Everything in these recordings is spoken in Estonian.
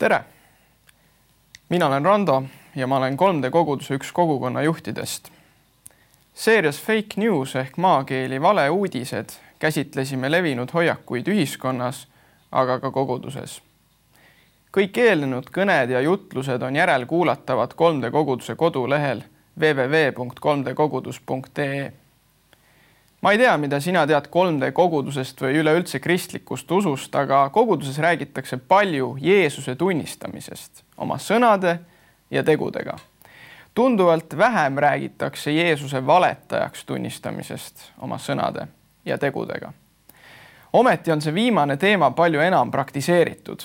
tere! mina olen Rando ja ma olen 3D koguduse üks kogukonna juhtidest. seerias Fake News ehk maakeeli valeuudised käsitlesime levinud hoiakuid ühiskonnas, aga ka koguduses. kõik eelnenud kõned ja jutlused on järelkuulatavad 3D koguduse kodulehel www.3dkogudus.ee ma ei tea, mida sina tead 3D kogudusest või üleüldse kristlikust usust, aga koguduses räägitakse palju Jeesuse tunnistamisest oma sõnade ja tegudega. tunduvalt vähem räägitakse Jeesuse valetajaks tunnistamisest oma sõnade ja tegudega. ometi on see viimane teema palju enam praktiseeritud.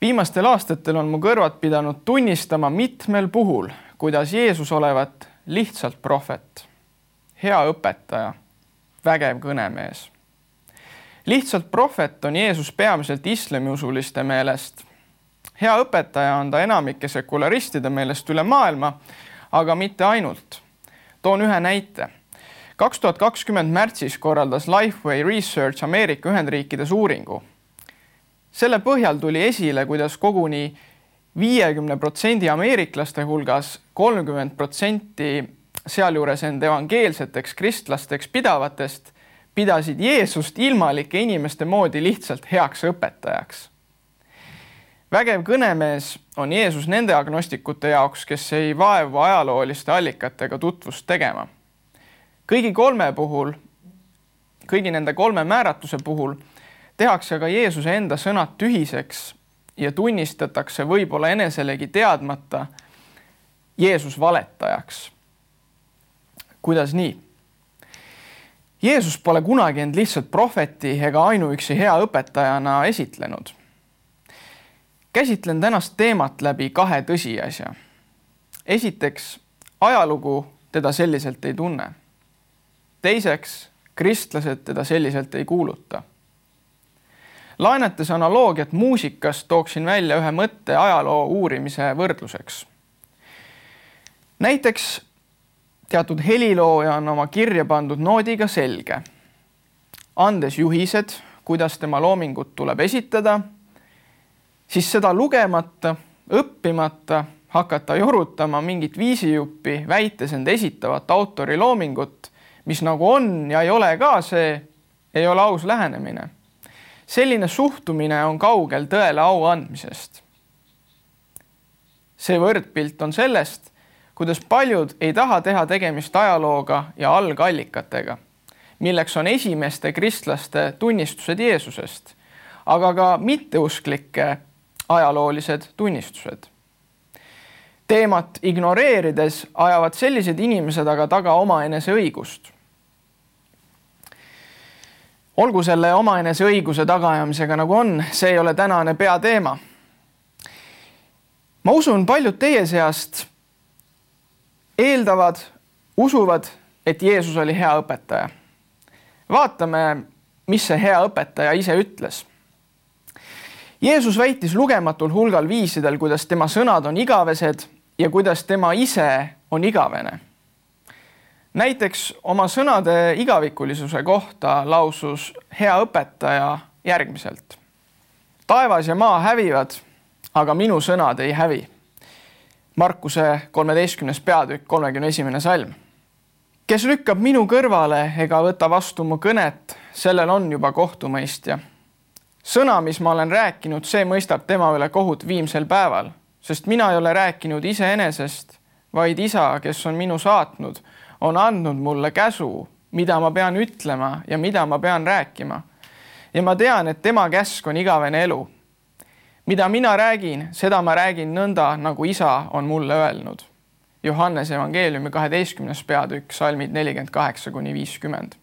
viimastel aastatel on mu kõrvad pidanud tunnistama mitmel puhul, kuidas Jeesus olevat lihtsalt prohvet hea õpetaja, vägev kõnemees. lihtsalt prohvet on Jeesus peamiselt islamiusuliste meelest. hea õpetaja on ta enamike sekularistide meelest üle maailma, aga mitte ainult. toon ühe näite. kaks tuhat kakskümmend märtsis korraldas Lifeway Research Ameerika Ühendriikides uuringu. selle põhjal tuli esile, kuidas koguni viiekümne protsendi ameeriklaste hulgas kolmkümmend protsenti sealjuures end evangeelseteks kristlasteks pidavatest pidasid Jeesust ilmalike inimeste moodi lihtsalt heaks õpetajaks. vägev kõnemees on Jeesus nende agnostikute jaoks, kes ei vaevu ajalooliste allikatega tutvust tegema. kõigi kolme puhul, kõigi nende kolme määratuse puhul tehakse ka Jeesuse enda sõnad tühiseks ja tunnistatakse võib-olla eneselegi teadmata Jeesus valetajaks kuidas nii? Jeesus pole kunagi end lihtsalt prohveti ega ainuüksi hea õpetajana esitlenud. käsitlen tänast teemat läbi kahe tõsiasja. esiteks, ajalugu teda selliselt ei tunne. teiseks, kristlased teda selliselt ei kuuluta. laenates analoogiat muusikast, tooksin välja ühe mõtte ajaloo uurimise võrdluseks. näiteks teatud helilooja on oma kirja pandud noodiga selge, andes juhised, kuidas tema loomingut tuleb esitada, siis seda lugemata, õppimata, hakata jorutama mingit viisijuppi, väites end esitavat autori loomingut, mis nagu on ja ei ole ka see, ei ole aus lähenemine. selline suhtumine on kaugel tõele au andmisest. see võrdpilt on sellest, kuidas paljud ei taha teha tegemist ajalooga ja algallikatega, milleks on esimeste kristlaste tunnistused Jeesusest, aga ka mitteusklike ajaloolised tunnistused. teemat ignoreerides ajavad sellised inimesed aga taga omaenese õigust. olgu selle omaenese õiguse tagaajamisega nagu on, see ei ole tänane peateema. ma usun, paljud teie seast eeldavad, usuvad, et Jeesus oli hea õpetaja. vaatame, mis see hea õpetaja ise ütles. Jeesus väitis lugematul hulgal viisidel, kuidas tema sõnad on igavesed ja kuidas tema ise on igavene. näiteks oma sõnade igavikulisuse kohta lausus hea õpetaja järgmiselt. taevas ja maa hävivad, aga minu sõnad ei hävi Markuse kolmeteistkümnes peatükk, kolmekümne esimene salm. kes lükkab minu kõrvale ega võta vastu mu kõnet, sellel on juba kohtumõistja. sõna, mis ma olen rääkinud, see mõistab tema üle kohut viimsel päeval, sest mina ei ole rääkinud iseenesest, vaid isa, kes on minu saatnud, on andnud mulle käsu, mida ma pean ütlema ja mida ma pean rääkima. ja ma tean, et tema käsk on igavene elu mida mina räägin, seda ma räägin nõnda, nagu isa on mulle öelnud. Johannese evangeeliumi kaheteistkümnes peatükk, salmid nelikümmend kaheksa kuni viiskümmend.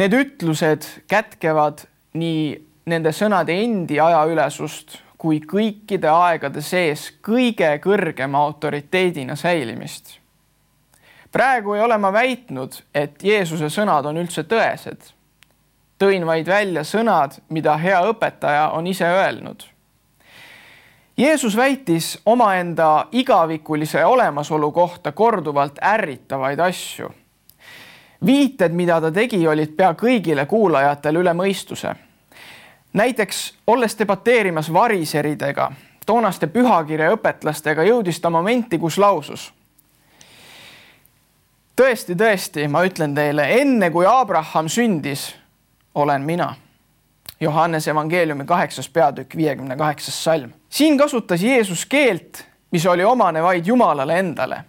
Need ütlused kätkevad nii nende sõnade endi ajaülesust kui kõikide aegade sees kõige kõrgema autoriteedina säilimist. praegu ei ole ma väitnud, et Jeesuse sõnad on üldse tõesed. tõin vaid välja sõnad, mida hea õpetaja on ise öelnud Jeesus väitis omaenda igavikulise olemasolu kohta korduvalt ärritavaid asju. viited, mida ta tegi, olid pea kõigile kuulajatele üle mõistuse. näiteks olles debateerimas variseridega, toonaste pühakirja õpetlastega jõudis ta momenti, kus lausus. tõesti, tõesti, ma ütlen teile, enne kui Abraham sündis, olen mina. Johannese evangeeliumi kaheksas peatükk, viiekümne kaheksas salm. siin kasutas Jeesus keelt, mis oli omane vaid Jumalale endale.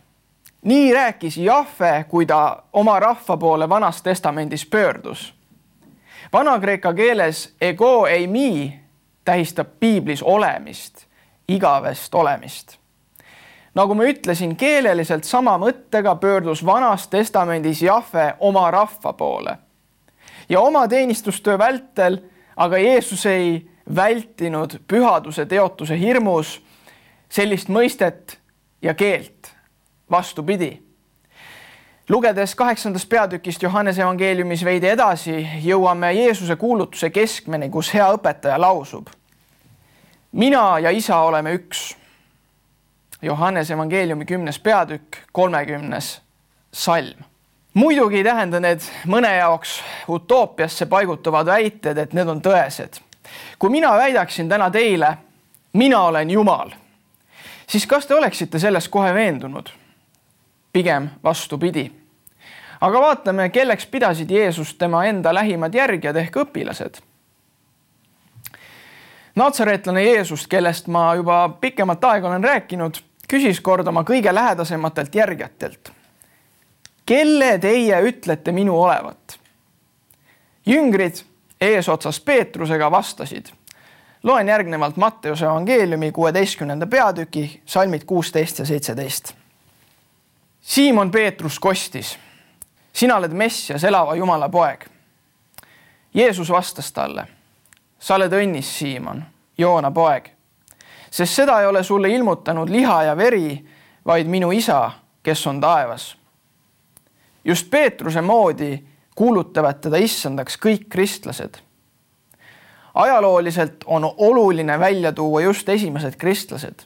nii rääkis Jahve, kui ta oma rahva poole Vanas Testamendis pöördus. Vana-Kreeka keeles ego ei mi tähistab piiblis olemist, igavest olemist. nagu ma ütlesin, keeleliselt sama mõttega pöördus Vanas Testamendis Jahve oma rahva poole. ja oma teenistustöö vältel aga Jeesus ei vältinud pühaduse teotuse hirmus sellist mõistet ja keelt. vastupidi. lugedes kaheksandast peatükist Johannese evangeeliumis veidi edasi, jõuame Jeesuse kuulutuse keskmeni, kus hea õpetaja lausub. mina ja isa oleme üks. Johannese evangeeliumi kümnes peatükk, kolmekümnes salm muidugi ei tähenda need mõne jaoks utoopiasse paigutuvad väited, et need on tõesed. kui mina väidaksin täna teile, mina olen Jumal siis kas te oleksite selles kohe veendunud? pigem vastupidi. aga vaatame, kelleks pidasid Jeesust tema enda lähimad järgijad ehk õpilased. Natsareetlane Jeesus, kellest ma juba pikemat aega olen rääkinud, küsis kord oma kõige lähedasematelt järgijatelt. Kelle teie ütlete minu olevat? jüngrid eesotsas Peetrusega vastasid loen järgnevalt Matteuse evangeeliumi kuueteistkümnenda peatüki salmid kuusteist ja seitseteist. Siimon Peetrus kostis, sina oled Messias, elava Jumala poeg. Jeesus vastas talle, sa oled õnnis, Siimon, Joona poeg, sest seda ei ole sulle ilmutanud liha ja veri, vaid minu isa, kes on taevas. Just Peetruse moodi kuulutavad teda issandaks kõik kristlased ajalooliselt on oluline välja tuua just esimesed kristlased.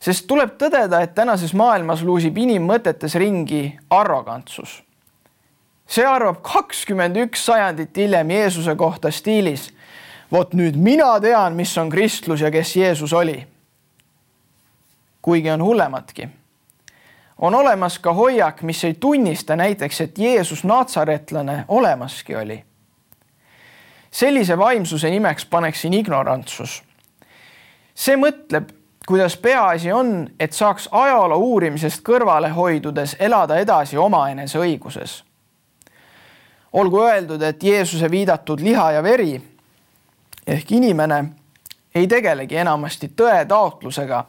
sest tuleb tõdeda, et tänases maailmas luusib inimmõtetes ringi arrogantsus. see arvab kakskümmend üks sajandit hiljem Jeesuse kohta stiilis. vot nüüd mina tean, mis on kristlus ja kes Jeesus oli. kuigi on hullematki on olemas ka hoiak, mis ei tunnista näiteks, et Jeesus natsaretlane olemaski oli sellise vaimsuse nimeks paneksin ignorantsus. see mõtleb, kuidas peaasi on, et saaks ajaloo uurimisest kõrvale hoidudes elada edasi omaenese õiguses. olgu öeldud, et Jeesuse viidatud liha ja veri ehk inimene ei tegelegi enamasti tõe taotlusega,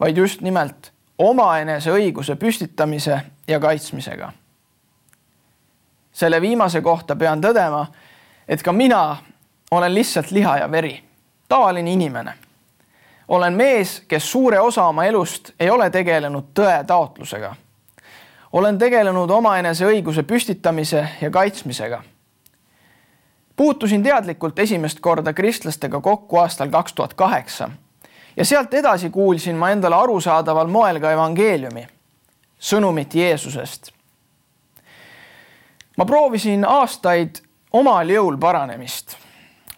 vaid just nimelt omaenese õiguse püstitamise ja kaitsmisega. selle viimase kohta pean tõdema et ka mina olen lihtsalt liha ja veri, tavaline inimene. olen mees, kes suure osa oma elust ei ole tegelenud tõe taotlusega. olen tegelenud omaenese õiguse püstitamise ja kaitsmisega. puutusin teadlikult esimest korda kristlastega kokku aastal kaks tuhat kaheksa ja sealt edasi kuulsin ma endale arusaadaval moel ka evangeeliumi, sõnumit Jeesusest. ma proovisin aastaid omal jõul paranemist,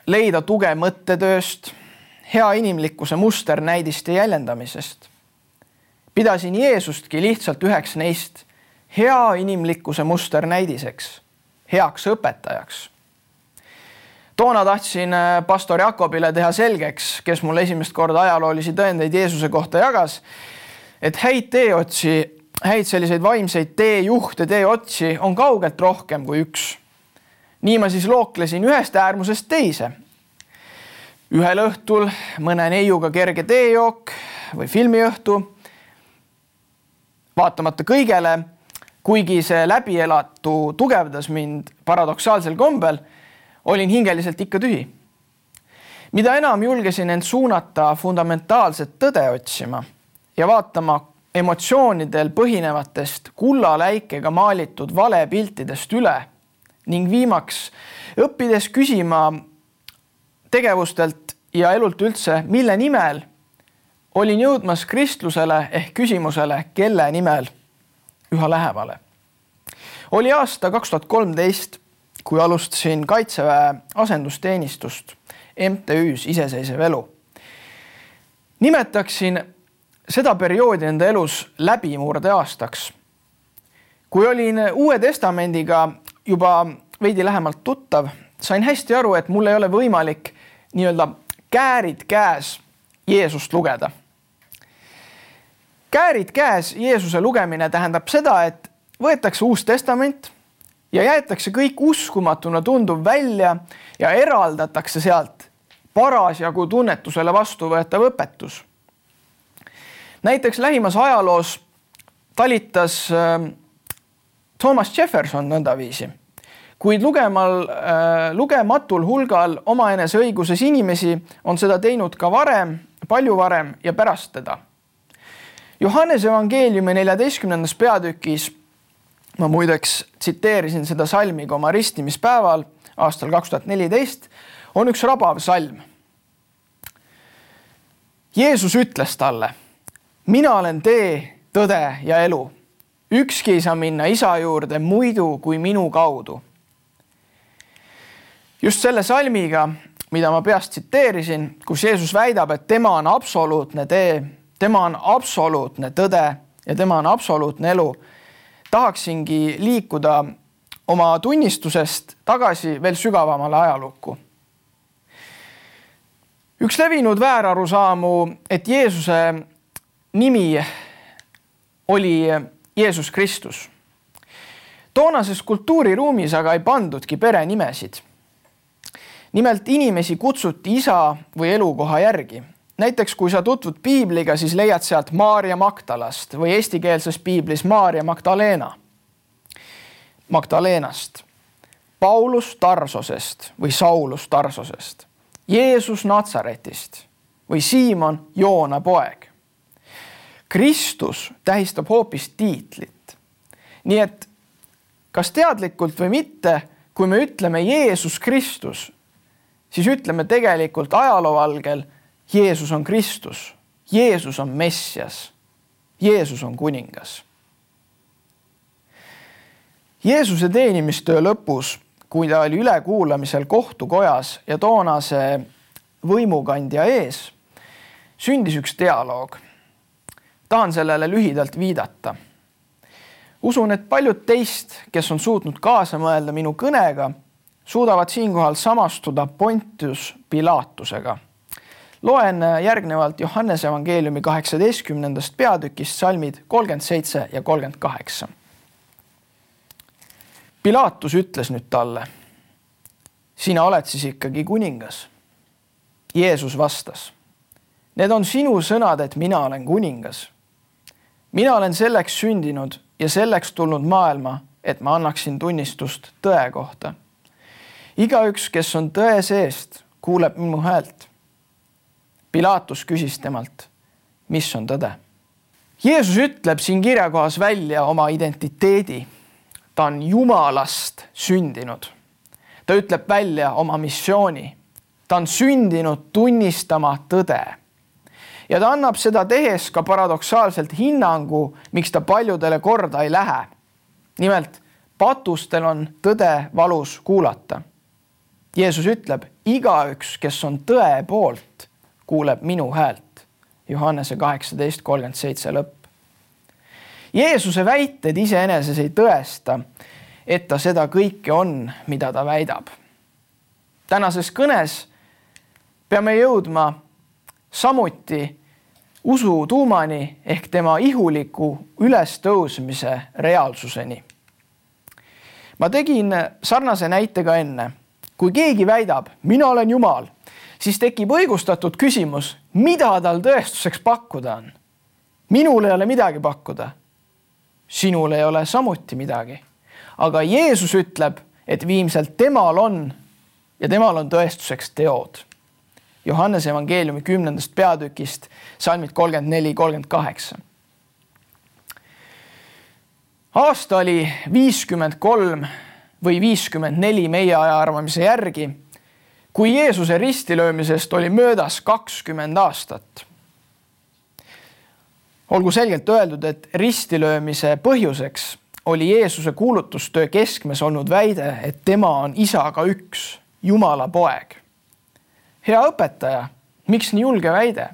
leida tuge mõttetööst, hea inimlikkuse musternäidiste jäljendamisest. pidasin Jeesustki lihtsalt üheks neist hea inimlikkuse musternäidiseks, heaks õpetajaks. Toona tahtsin äh, pastor Jakobile teha selgeks, kes mulle esimest korda ajaloolisi tõendeid Jeesuse kohta jagas, et häid teeotsi, häid selliseid vaimseid teejuhte, teeotsi on kaugelt rohkem kui üks nii ma siis looklesin ühest äärmusest teise. ühel õhtul mõne neiuga kerge teejook või filmiõhtu. vaatamata kõigele, kuigi see läbielatu tugevdas mind paradoksaalsel kombel, olin hingeliselt ikka tühi. mida enam julgesin end suunata fundamentaalset tõde otsima ja vaatama emotsioonidel põhinevatest kullaläikega maalitud valepiltidest üle ning viimaks õppides küsima tegevustelt ja elult üldse, mille nimel olin jõudmas kristlusele ehk küsimusele, kelle nimel üha lähemale. oli aasta kaks tuhat kolmteist, kui alustasin Kaitseväe asendusteenistust MTÜ-s Iseseisev elu. nimetaksin seda perioodi enda elus läbimurdeaastaks. kui olin Uue Testamendiga juba veidi lähemalt tuttav, sain hästi aru, et mul ei ole võimalik nii-öelda käärid käes Jeesust lugeda. käärid käes Jeesuse lugemine tähendab seda, et võetakse Uus Testament ja jäetakse kõik uskumatuna tunduv välja ja eraldatakse sealt parasjagu tunnetusele vastuvõetav õpetus. näiteks lähimas ajaloos talitas äh, Thomas Jefferson nõndaviisi, kuid lugemal äh,, lugematul hulgal omaenese õiguses inimesi on seda teinud ka varem, palju varem ja pärast teda. Johannese evangeeliumi neljateistkümnendas peatükis ma muideks tsiteerisin seda salmi ka oma ristimispäeval aastal kaks tuhat neliteist, on üks rabav salm. Jeesus ütles talle, mina olen tee, tõde ja elu. ükski ei saa minna isa juurde muidu kui minu kaudu. just selle salmiga, mida ma peast tsiteerisin, kus Jeesus väidab, et tema on absoluutne tee, tema on absoluutne tõde ja tema on absoluutne elu tahaksingi liikuda oma tunnistusest tagasi veel sügavamale ajalukku. üks levinud väärarusaamu, et Jeesuse nimi oli Jeesus Kristus. toonases kultuuriruumis aga ei pandudki perenimesid. nimelt inimesi kutsuti isa või elukoha järgi näiteks kui sa tutvud piibliga, siis leiad sealt Maarja Magdalast või eestikeelses piiblis Maarja Magdalena, Magdalenast, Paulus Tarsosest või Saulus Tarsosest, Jeesus Natsaretist või Siimon Joona poeg. Kristus tähistab hoopis tiitlit. nii et kas teadlikult või mitte, kui me ütleme Jeesus Kristus, siis ütleme tegelikult ajaloovalgel Jeesus on Kristus, Jeesus on Messias, Jeesus on kuningas. Jeesuse teenimistöö lõpus, kui ta oli ülekuulamisel kohtukojas ja toonase võimukandja ees, sündis üks dialoog. tahan sellele lühidalt viidata. usun, et paljud teist, kes on suutnud kaasa mõelda minu kõnega, suudavad siinkohal samastuda Pontius Pilatusega loen äh, järgnevalt Johannese evangeeliumi kaheksateistkümnendast peatükist salmid kolmkümmend seitse ja kolmkümmend kaheksa. Pilatus ütles nüüd talle. sina oled siis ikkagi kuningas. Jeesus vastas. Need on sinu sõnad, et mina olen kuningas. mina olen selleks sündinud ja selleks tulnud maailma, et ma annaksin tunnistust tõe kohta. igaüks, kes on tõe seest, kuuleb minu häält Pilatus küsis temalt, mis on tõde. Jeesus ütleb siin kirjakohas välja oma identiteedi. ta on Jumalast sündinud. ta ütleb välja oma missiooni. ta on sündinud tunnistama tõde. ja ta annab seda tehes ka paradoksaalselt hinnangu, miks ta paljudele korda ei lähe. nimelt patustel on tõde valus kuulata. Jeesus ütleb, igaüks, kes on tõe poolt kuuleb minu häält. Johannese kaheksateist kolmkümmend seitse lõpp. Jeesuse väited iseeneses ei tõesta, et ta seda kõike on, mida ta väidab. tänases kõnes peame jõudma samuti usu tuumani ehk tema ihuliku ülestõusmise reaalsuseni. ma tegin sarnase näite ka enne. kui keegi väidab, mina olen Jumal siis tekib õigustatud küsimus, mida tal tõestuseks pakkuda on. minul ei ole midagi pakkuda. sinul ei ole samuti midagi. aga Jeesus ütleb, et viimselt temal on ja temal on tõestuseks teod. Johannese evangeeliumi kümnendast peatükist salmid kolmkümmend neli, kolmkümmend kaheksa. aasta oli viiskümmend kolm või viiskümmend neli meie aja arvamise järgi kui Jeesuse ristilöömisest oli möödas kakskümmend aastat. olgu selgelt öeldud, et ristilöömise põhjuseks oli Jeesuse kuulutustöö keskmes olnud väide, et tema on isaga üks, Jumala poeg. hea õpetaja, miks nii julge väide?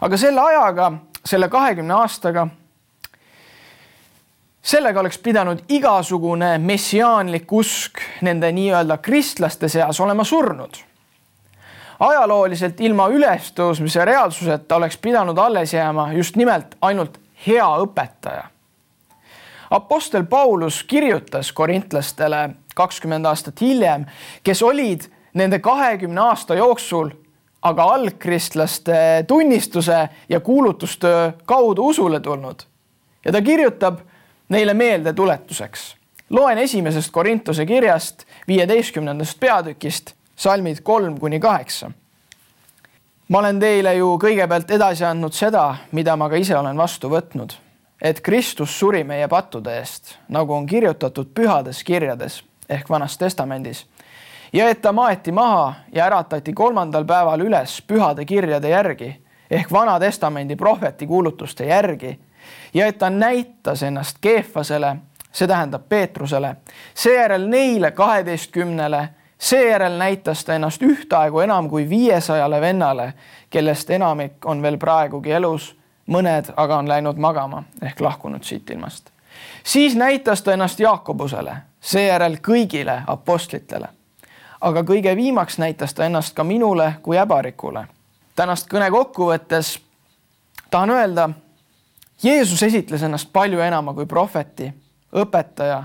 aga selle ajaga, selle kahekümne aastaga, sellega oleks pidanud igasugune messiaanlik usk nende nii-öelda kristlaste seas olema surnud ajalooliselt ilma ülestõusmise reaalsuseta oleks pidanud alles jääma just nimelt ainult hea õpetaja. Apostel Paulus kirjutas korintlastele kakskümmend aastat hiljem, kes olid nende kahekümne aasta jooksul aga algkristlaste tunnistuse ja kuulutustöö kaudu usule tulnud. ja ta kirjutab neile meeldetuletuseks. loen esimesest Korintuse kirjast viieteistkümnendast peatükist salmid kolm kuni kaheksa. ma olen teile ju kõigepealt edasi andnud seda, mida ma ka ise olen vastu võtnud, et Kristus suri meie pattude eest, nagu on kirjutatud pühades kirjades ehk Vanas Testamendis ja et ta maeti maha ja äratati kolmandal päeval üles pühade kirjade järgi ehk Vana Testamendi prohveti kuulutuste järgi ja et ta näitas ennast Keefasele, see tähendab Peetrusele, seejärel neile kaheteistkümnele seejärel näitas ta ennast ühtaegu enam kui viiesajale vennale, kellest enamik on veel praegugi elus, mõned aga on läinud magama ehk lahkunud siit ilmast. siis näitas ta ennast Jaakobusele, seejärel kõigile apostlitele. aga kõige viimaks näitas ta ennast ka minule kui äbarikule. tänast kõne kokkuvõttes tahan öelda, Jeesus esitles ennast palju enama kui prohveti, õpetaja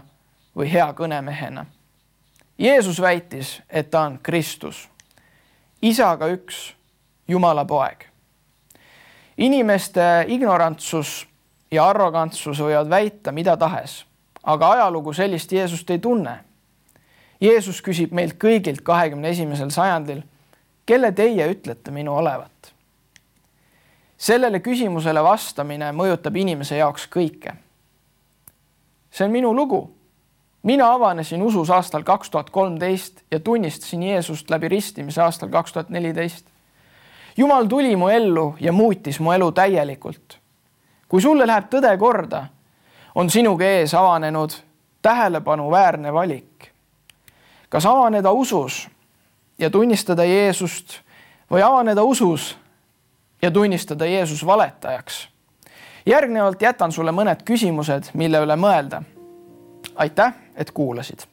või hea kõnemehena Jeesus väitis, et ta on Kristus, isaga üks, Jumala poeg. inimeste ignorantsus ja arrogantsus võivad väita mida tahes, aga ajalugu sellist Jeesust ei tunne. Jeesus küsib meilt kõigilt kahekümne esimesel sajandil, kelle teie ütlete minu olevat? Sellele küsimusele vastamine mõjutab inimese jaoks kõike. see on minu lugu mina avanesin usus aastal kaks tuhat kolmteist ja tunnistasin Jeesust läbi ristimise aastal kaks tuhat neliteist. jumal tuli mu ellu ja muutis mu elu täielikult. kui sulle läheb tõde korda, on sinuga ees avanenud tähelepanuväärne valik. kas avaneda usus ja tunnistada Jeesust või avaneda usus ja tunnistada Jeesus valetajaks. järgnevalt jätan sulle mõned küsimused, mille üle mõelda. aitäh et kuulasid